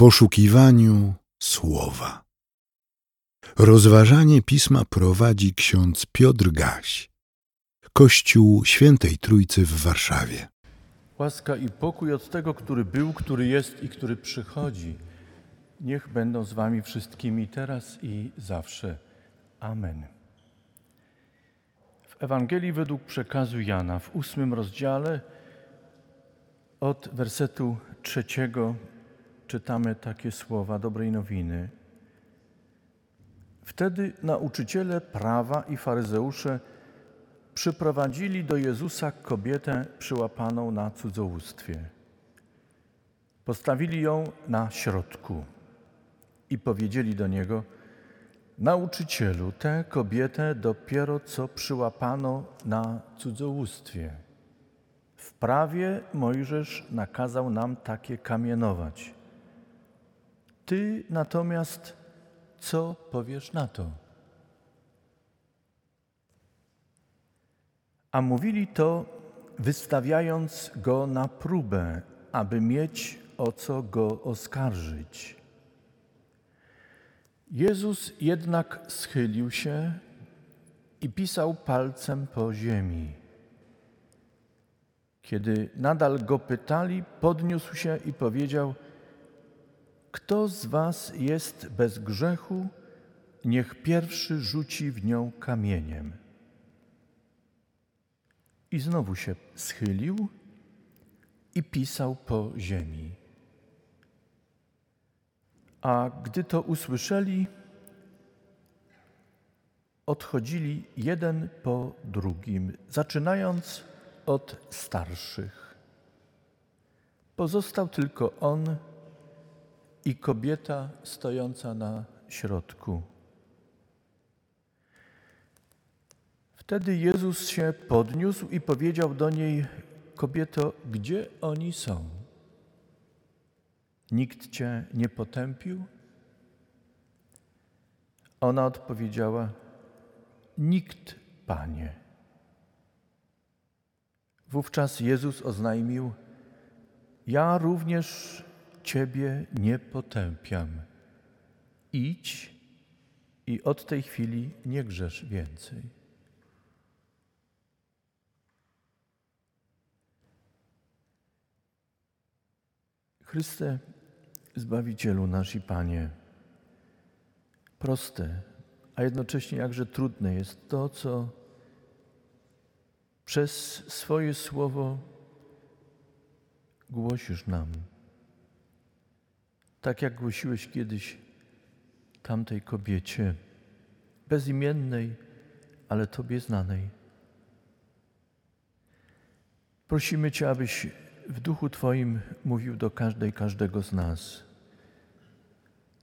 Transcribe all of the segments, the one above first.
poszukiwaniu słowa. Rozważanie pisma prowadzi ksiądz Piotr Gaś, Kościół Świętej Trójcy w Warszawie. Łaska i pokój od tego, który był, który jest i który przychodzi. Niech będą z Wami wszystkimi teraz i zawsze. Amen. W Ewangelii według przekazu Jana w ósmym rozdziale od wersetu trzeciego czytamy takie słowa dobrej nowiny. Wtedy nauczyciele prawa i faryzeusze przyprowadzili do Jezusa kobietę przyłapaną na cudzołóstwie. Postawili ją na środku i powiedzieli do niego: Nauczycielu, tę kobietę dopiero co przyłapano na cudzołóstwie. W prawie Mojżesz nakazał nam takie kamienować. Ty natomiast co powiesz na to? A mówili to, wystawiając go na próbę, aby mieć o co go oskarżyć. Jezus jednak schylił się i pisał palcem po ziemi. Kiedy nadal go pytali, podniósł się i powiedział: Kto z was jest bez grzechu, niech pierwszy rzuci w nią kamieniem. I znowu się schylił i pisał po ziemi. A gdy to usłyszeli, odchodzili jeden po drugim, zaczynając od starszych. Pozostał tylko on i kobieta stojąca na środku. Wtedy Jezus się podniósł i powiedział do niej: Kobieto, gdzie oni są? Nikt cię nie potępił? Ona odpowiedziała: Nikt, panie. Wówczas Jezus oznajmił: Ja również ciebie nie potępiam. Idź i od tej chwili nie grzesz więcej. Chryste, Zbawicielu nasz i Panie, proste, a jednocześnie jakże trudne jest to, co przez swoje słowo głosisz nam. Tak jak głosiłeś kiedyś tamtej kobiecie, bezimiennej, ale Tobie znanej. Prosimy Cię, abyś w duchu Twoim mówił do każdej, każdego z nas.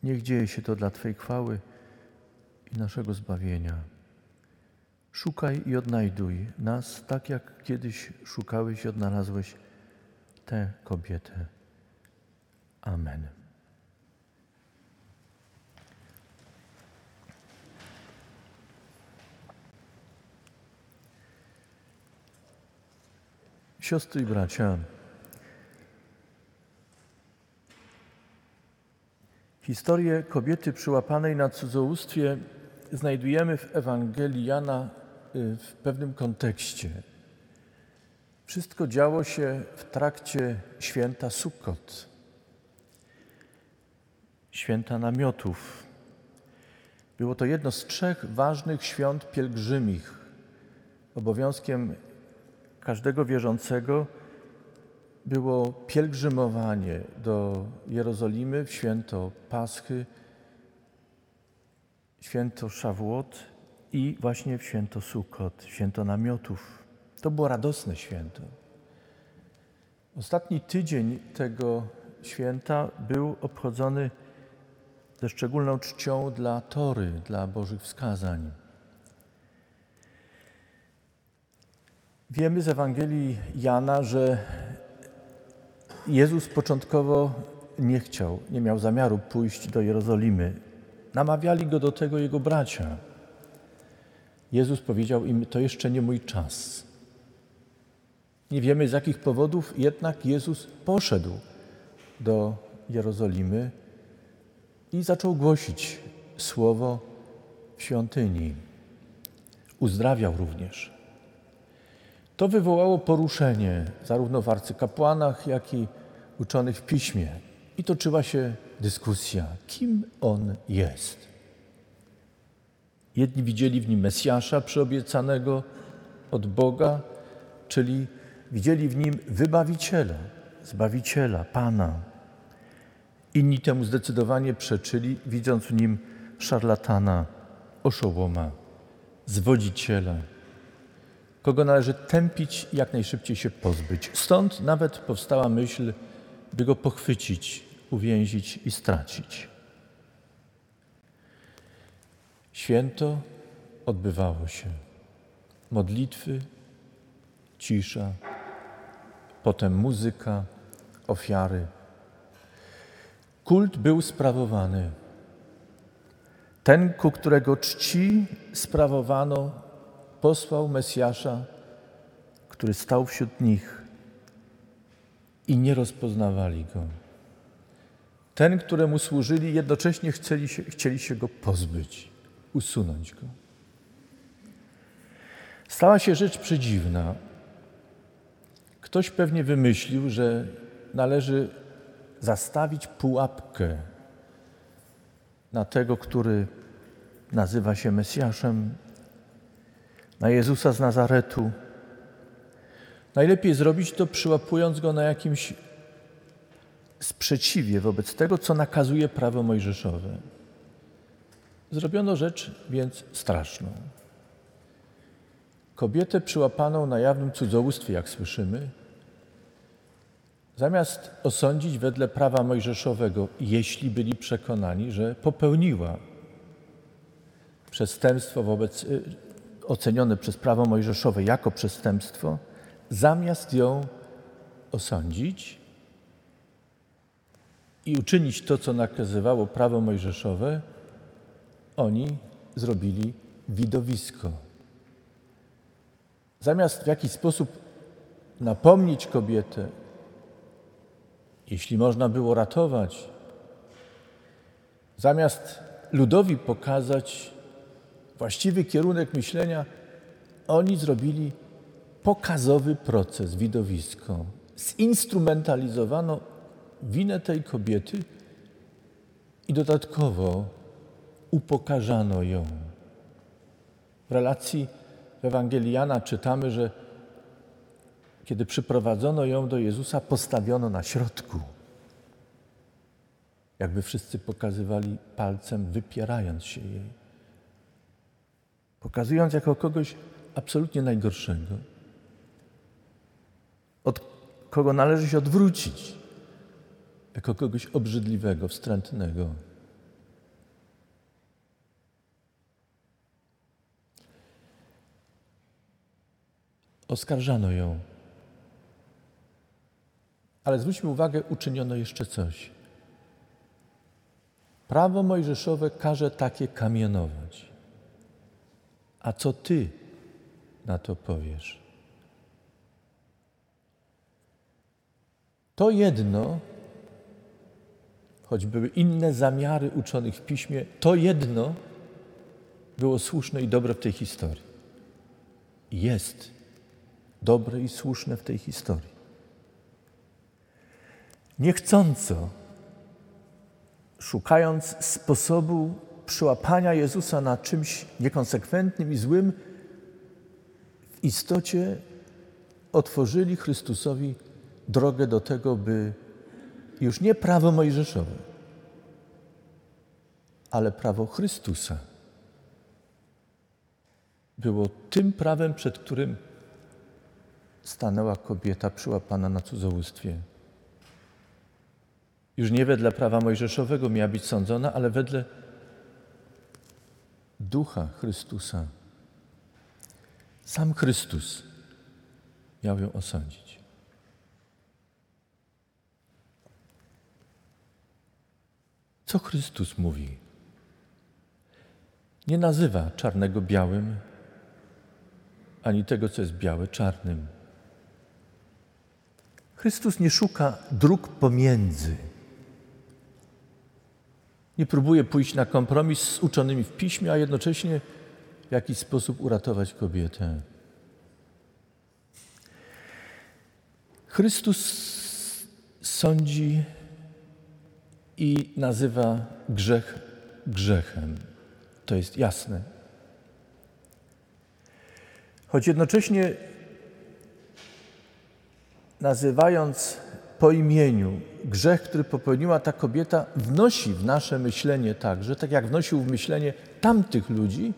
Niech dzieje się to dla Twojej chwały i naszego zbawienia. Szukaj i odnajduj nas tak, jak kiedyś szukałeś i odnalazłeś tę kobietę. Amen. Siostry i bracia, Historię kobiety przyłapanej na cudzołóstwie znajdujemy w Ewangelii Jana y, w pewnym kontekście. Wszystko działo się w trakcie święta Sukkot, święta namiotów. Było to jedno z trzech ważnych świąt pielgrzymich. Obowiązkiem każdego wierzącego było pielgrzymowanie do Jerozolimy w święto Paschy, święto Szawłot i właśnie w święto Sukkot, święto namiotów. To było radosne święto. Ostatni tydzień tego święta był obchodzony ze szczególną czcią dla Tory, dla Bożych wskazań. Wiemy z Ewangelii Jana, że Jezus początkowo nie chciał, nie miał zamiaru pójść do Jerozolimy. Namawiali go do tego jego bracia. Jezus powiedział im: To jeszcze nie mój czas. Nie wiemy z jakich powodów, jednak Jezus poszedł do Jerozolimy i zaczął głosić słowo w świątyni. Uzdrawiał również. To wywołało poruszenie zarówno w arcykapłanach, jak i uczonych w piśmie. I toczyła się dyskusja, kim on jest. Jedni widzieli w nim Mesjasza przyobiecanego od Boga, czyli widzieli w nim wybawiciela, zbawiciela, Pana. Inni temu zdecydowanie przeczyli, widząc w nim szarlatana, oszołoma, zwodziciela, kogo należy tępić i jak najszybciej się pozbyć. Stąd nawet powstała myśl, by go pochwycić, uwięzić i stracić. Święto odbywało się. Modlitwy, cisza, potem muzyka, ofiary. Kult był sprawowany. Ten, ku którego czci sprawowano, posłał Mesjasza, który stał wśród nich i nie rozpoznawali go. Ten, któremu służyli, jednocześnie chcieli się, chcieli się go pozbyć, usunąć go. Stała się rzecz przedziwna. Ktoś pewnie wymyślił, że należy zastawić pułapkę na tego, który nazywa się Mesjaszem, na Jezusa z Nazaretu. Najlepiej zrobić to przyłapując go na jakimś sprzeciwie wobec tego, co nakazuje prawo mojżeszowe. Zrobiono rzecz więc straszną. Kobietę przyłapaną na jawnym cudzołóstwie, jak słyszymy, zamiast osądzić wedle prawa mojżeszowego, jeśli byli przekonani, że popełniła przestępstwo wobec, y, ocenione przez prawo mojżeszowe jako przestępstwo, zamiast ją osądzić i uczynić to, co nakazywało prawo mojżeszowe, oni zrobili widowisko. Zamiast w jakiś sposób napomnieć kobietę, jeśli można było ratować, zamiast ludowi pokazać właściwy kierunek myślenia, oni zrobili pokazowy proces, widowisko. Zinstrumentalizowano winę tej kobiety i dodatkowo upokarzano ją. W relacji w Ewangelii Jana czytamy, że kiedy przyprowadzono ją do Jezusa, postawiono na środku. Jakby wszyscy pokazywali palcem, wypierając się jej. Pokazując jako kogoś absolutnie najgorszego, od kogo należy się odwrócić, jako kogoś obrzydliwego, wstrętnego. Oskarżano ją. Ale zwróćmy uwagę, uczyniono jeszcze coś. Prawo mojżeszowe każe takie kamienować. A co ty na to powiesz? To jedno, choć były inne zamiary uczonych w piśmie, to jedno było słuszne i dobre w tej historii. Jest dobre i słuszne w tej historii. Niechcąco, szukając sposobu przyłapania Jezusa na czymś niekonsekwentnym i złym, w istocie otworzyli Chrystusowi drogę do tego, by już nie prawo mojżeszowe, ale prawo Chrystusa było tym prawem, przed którym stanęła kobieta przyłapana na cudzołóstwie. Już nie wedle prawa mojżeszowego miała być sądzona, ale wedle ducha Chrystusa. Sam Chrystus miał ją osądzić. Co Chrystus mówi? Nie nazywa czarnego białym, ani tego, co jest białe, czarnym. Chrystus nie szuka dróg pomiędzy Nie próbuje pójść na kompromis z uczonymi w piśmie, a jednocześnie w jakiś sposób uratować kobietę. Chrystus sądzi i nazywa grzech grzechem. To jest jasne. Choć jednocześnie nazywając po imieniu grzech, który popełniła ta kobieta, wnosi w nasze myślenie także, tak jak wnosił w myślenie tamtych ludzi,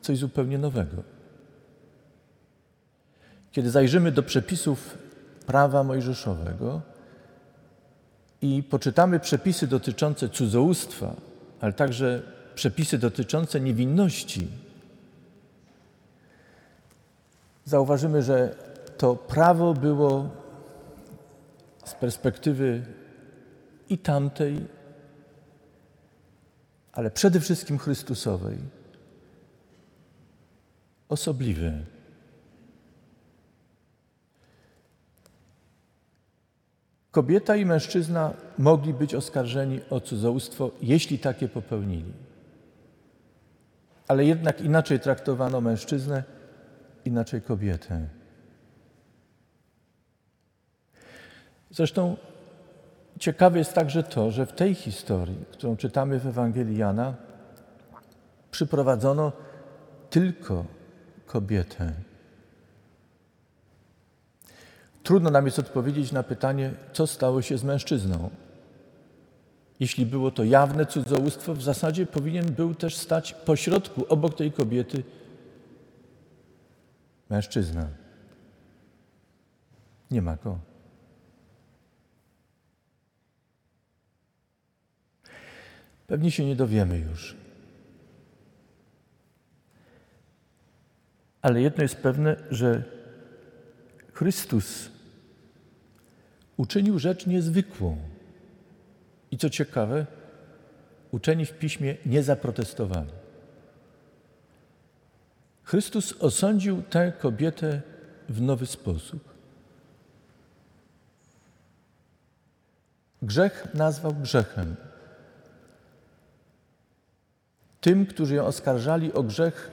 coś zupełnie nowego. Kiedy zajrzymy do przepisów prawa mojżeszowego i poczytamy przepisy dotyczące cudzołóstwa, ale także przepisy dotyczące niewinności, zauważymy, że to prawo było z perspektywy i tamtej, ale przede wszystkim Chrystusowej, osobliwe. Kobieta i mężczyzna mogli być oskarżeni o cudzołóstwo, jeśli takie popełnili. Ale jednak inaczej traktowano mężczyznę, inaczej kobietę. Zresztą ciekawe jest także to, że w tej historii, którą czytamy w Ewangelii Jana, przyprowadzono tylko kobietę. Trudno nam jest odpowiedzieć na pytanie, co stało się z mężczyzną. Jeśli było to jawne cudzołóstwo, w zasadzie powinien był też stać pośrodku, obok tej kobiety, mężczyzna. Nie ma go. Pewnie się nie dowiemy już. Ale jedno jest pewne, że Chrystus uczynił rzecz niezwykłą. I co ciekawe, uczeni w piśmie nie zaprotestowali. Chrystus osądził tę kobietę w nowy sposób. Grzech nazwał grzechem. Tym, którzy ją oskarżali o grzech,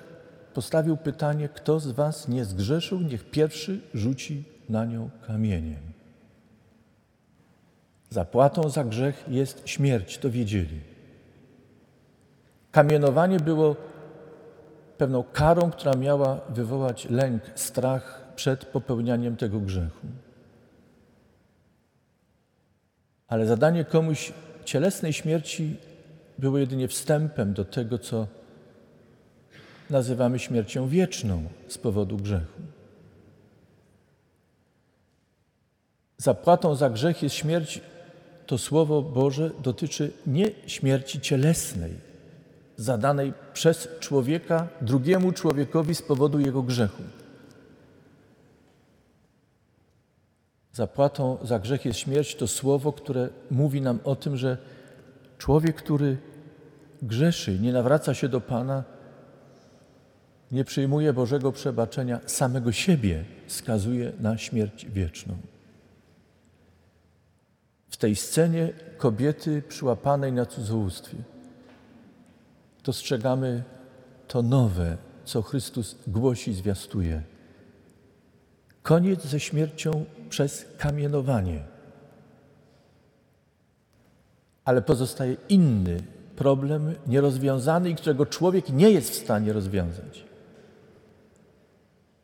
postawił pytanie: Kto z Was nie zgrzeszył, niech pierwszy rzuci na nią kamieniem. Zapłatą za grzech jest śmierć, to wiedzieli. Kamienowanie było pewną karą, która miała wywołać lęk, strach przed popełnianiem tego grzechu. Ale zadanie komuś cielesnej śmierci było jedynie wstępem do tego, co nazywamy śmiercią wieczną z powodu grzechu. Zapłatą za grzech jest śmierć, to Słowo Boże dotyczy nie śmierci cielesnej, zadanej przez człowieka drugiemu człowiekowi z powodu jego grzechu. Zapłatą za grzech jest śmierć, to słowo, które mówi nam o tym, że człowiek, który grzeszy, nie nawraca się do Pana, nie przyjmuje Bożego przebaczenia, samego siebie skazuje na śmierć wieczną. W tej scenie kobiety przyłapanej na cudzołóstwie dostrzegamy to nowe, co Chrystus głosi, zwiastuje. Koniec ze śmiercią przez kamienowanie. Ale pozostaje inny problem nierozwiązany i którego człowiek nie jest w stanie rozwiązać.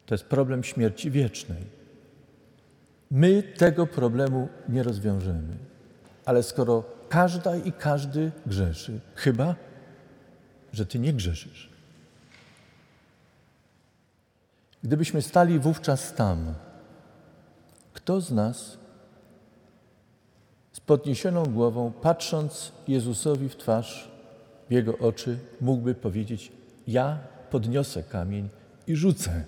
To jest problem śmierci wiecznej. My tego problemu nie rozwiążemy. Ale skoro każda i każdy grzeszy, chyba, że ty nie grzeszysz. Gdybyśmy stali wówczas tam, kto z nas podniesioną głową, patrząc Jezusowi w twarz, w Jego oczy, mógłby powiedzieć: Ja podniosę kamień i rzucę,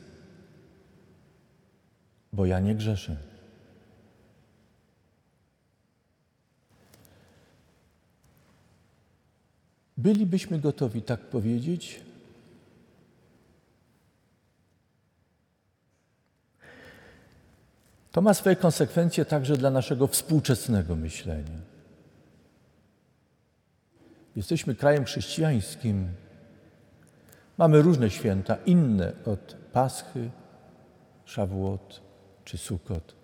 bo ja nie grzeszę. Bylibyśmy gotowi tak powiedzieć? To ma swoje konsekwencje także dla naszego współczesnego myślenia. Jesteśmy krajem chrześcijańskim. Mamy różne święta, inne od Paschy, Szawłot czy Sukot.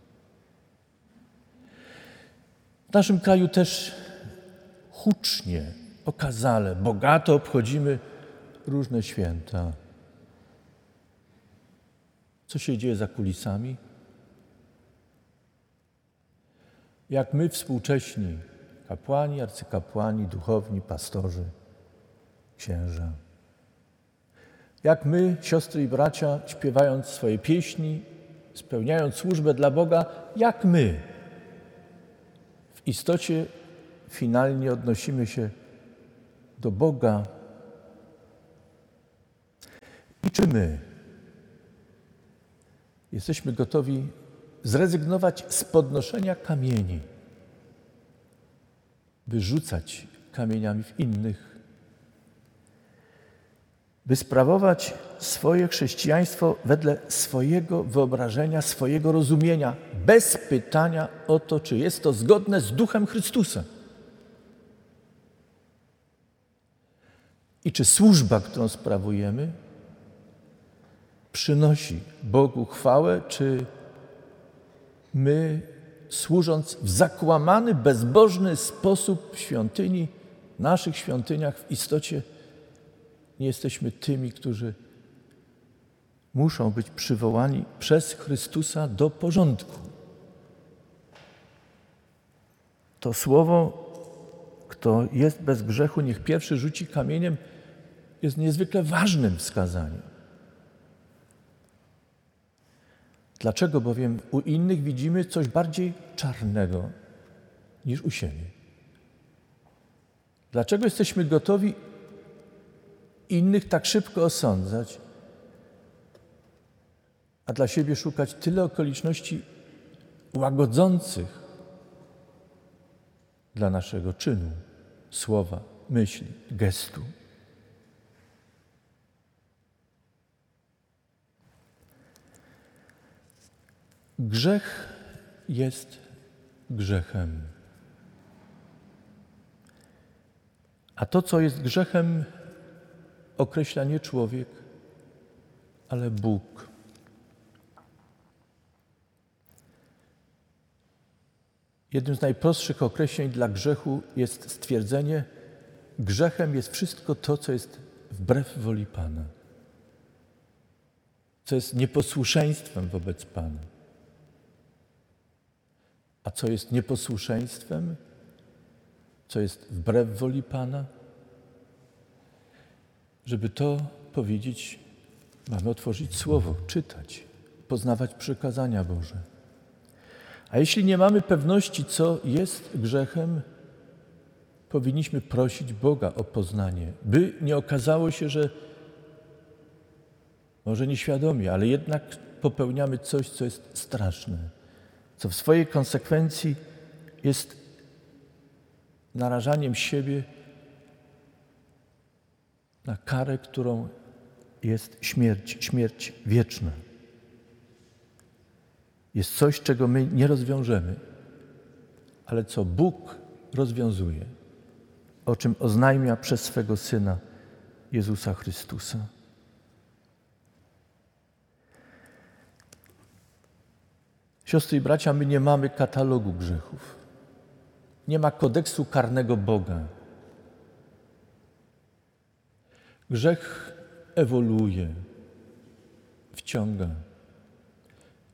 W naszym kraju też hucznie, okazale, bogato obchodzimy różne święta. Co się dzieje za kulisami? Jak my współcześni, kapłani, arcykapłani, duchowni, pastorzy, księża. Jak my, siostry i bracia, śpiewając swoje pieśni, spełniając służbę dla Boga, jak my w istocie finalnie odnosimy się do Boga. I czy my jesteśmy gotowi zrezygnować z podnoszenia kamieni, wyrzucać kamieniami w innych, by sprawować swoje chrześcijaństwo wedle swojego wyobrażenia, swojego rozumienia, bez pytania o to, czy jest to zgodne z duchem Chrystusa. I czy służba, którą sprawujemy, przynosi Bogu chwałę, czy my, służąc w zakłamany, bezbożny sposób w świątyni, naszych świątyniach, w istocie nie jesteśmy tymi, którzy muszą być przywołani przez Chrystusa do porządku. To słowo, kto jest bez grzechu, niech pierwszy rzuci kamieniem, jest niezwykle ważnym wskazaniem. Dlaczego bowiem u innych widzimy coś bardziej czarnego niż u siebie? Dlaczego jesteśmy gotowi innych tak szybko osądzać, a dla siebie szukać tyle okoliczności łagodzących dla naszego czynu, słowa, myśli, gestu? Grzech jest grzechem. A to, co jest grzechem, określa nie człowiek, ale Bóg. Jednym z najprostszych określeń dla grzechu jest stwierdzenie: grzechem jest wszystko to, co jest wbrew woli Pana, co jest nieposłuszeństwem wobec Pana. A co jest nieposłuszeństwem? Co jest wbrew woli Pana? Żeby to powiedzieć, mamy otworzyć Słowo, czytać, poznawać przykazania Boże. A jeśli nie mamy pewności, co jest grzechem, powinniśmy prosić Boga o poznanie, by nie okazało się, że może nieświadomie, ale jednak popełniamy coś, co jest straszne co w swojej konsekwencji jest narażaniem siebie na karę, którą jest śmierć, śmierć wieczna. Jest coś, czego my nie rozwiążemy, ale co Bóg rozwiązuje, o czym oznajmia przez swego Syna Jezusa Chrystusa. Siostry i bracia, my nie mamy katalogu grzechów. Nie ma kodeksu karnego Boga. Grzech ewoluuje, wciąga.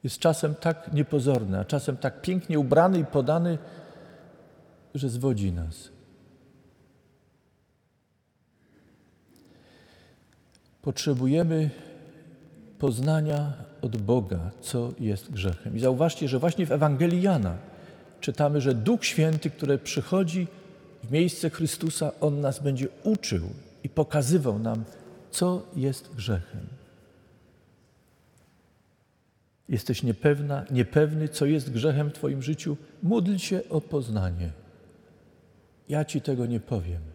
Jest czasem tak niepozorny, a czasem tak pięknie ubrany i podany, że zwodzi nas. Potrzebujemy poznania od Boga, co jest grzechem. I zauważcie, że właśnie w Ewangelii Jana czytamy, że Duch Święty, który przychodzi w miejsce Chrystusa, On nas będzie uczył i pokazywał nam, co jest grzechem. Jesteś niepewna, niepewny, co jest grzechem w Twoim życiu? Módl się o poznanie. Ja Ci tego nie powiem.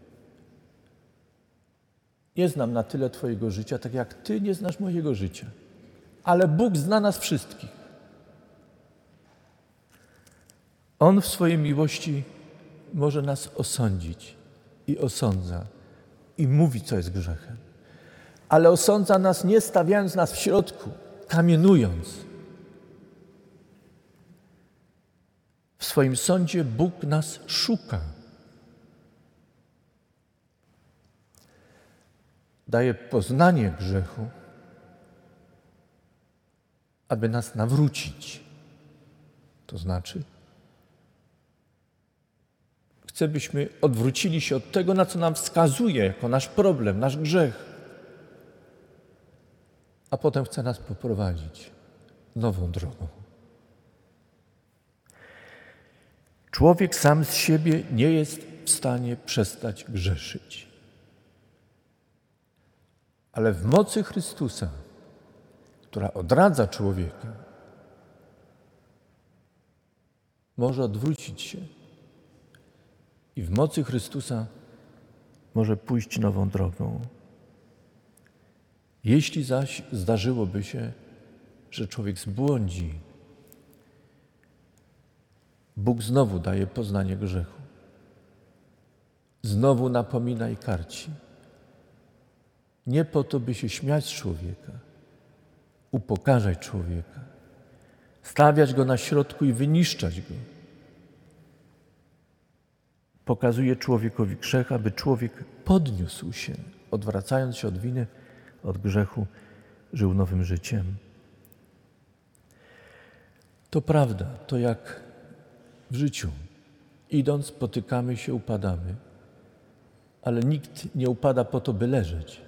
Nie znam na tyle Twojego życia, tak jak Ty nie znasz mojego życia. Ale Bóg zna nas wszystkich. On w swojej miłości może nas osądzić i osądza i mówi, co jest grzechem. Ale osądza nas nie stawiając nas w środku, kamienując. W swoim sądzie Bóg nas szuka. Daje poznanie grzechu, aby nas nawrócić. To znaczy, chce, byśmy odwrócili się od tego, na co nam wskazuje jako nasz problem, nasz grzech. A potem chce nas poprowadzić nową drogą. Człowiek sam z siebie nie jest w stanie przestać grzeszyć. Ale w mocy Chrystusa, która odradza człowieka, może odwrócić się i w mocy Chrystusa może pójść nową drogą. Jeśli zaś zdarzyłoby się, że człowiek zbłądzi, Bóg znowu daje poznanie grzechu. Znowu napomina i karci. Nie po to, by się śmiać człowieka, upokarzać człowieka, stawiać go na środku i wyniszczać go pokazuje człowiekowi grzech, aby człowiek podniósł się, odwracając się od winy, od grzechu, żył nowym życiem. To prawda, to jak w życiu. Idąc, spotykamy się, upadamy, ale nikt nie upada po to, by leżeć.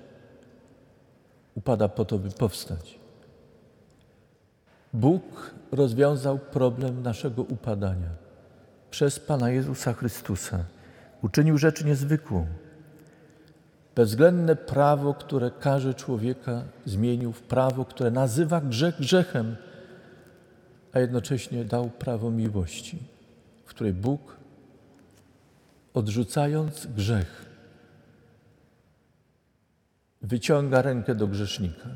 Upada po to, by powstać. Bóg rozwiązał problem naszego upadania przez Pana Jezusa Chrystusa. Uczynił rzecz niezwykłą. Bezwzględne prawo, które każe człowieka, zmienił w prawo, które nazywa grzech grzechem, a jednocześnie dał prawo miłości, w której Bóg, odrzucając grzech, wyciąga rękę do grzesznika,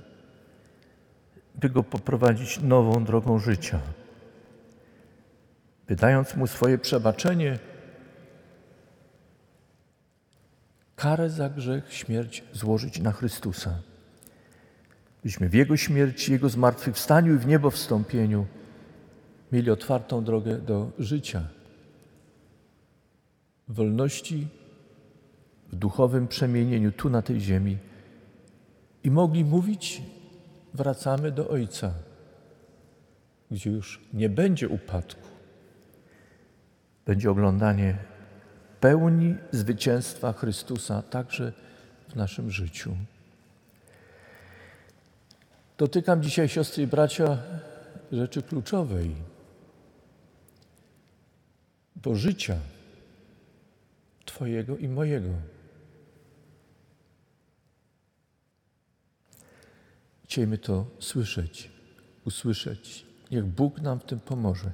by go poprowadzić nową drogą życia. Wydając mu swoje przebaczenie, karę za grzech, śmierć złożyć na Chrystusa. Byśmy w Jego śmierci, Jego zmartwychwstaniu i w niebo wstąpieniu mieli otwartą drogę do życia, wolności, w duchowym przemienieniu tu na tej ziemi i mogli mówić, wracamy do Ojca, gdzie już nie będzie upadku, będzie oglądanie pełni zwycięstwa Chrystusa także w naszym życiu. Dotykam dzisiaj, siostry i bracia, rzeczy kluczowej, bo życia Twojego i mojego. Chciejmy to słyszeć, usłyszeć. Niech Bóg nam w tym pomoże.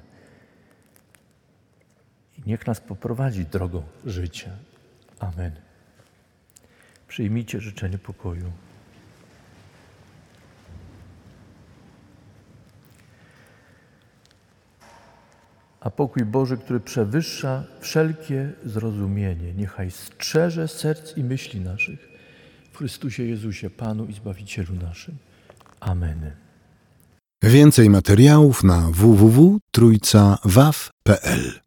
Niech nas poprowadzi drogą życia. Amen. Przyjmijcie życzenie pokoju. A pokój Boży, który przewyższa wszelkie zrozumienie, niechaj strzeże serc i myśli naszych w Chrystusie Jezusie, Panu i Zbawicielu naszym. Amen. Więcej materiałów na www.trójcawaw.pl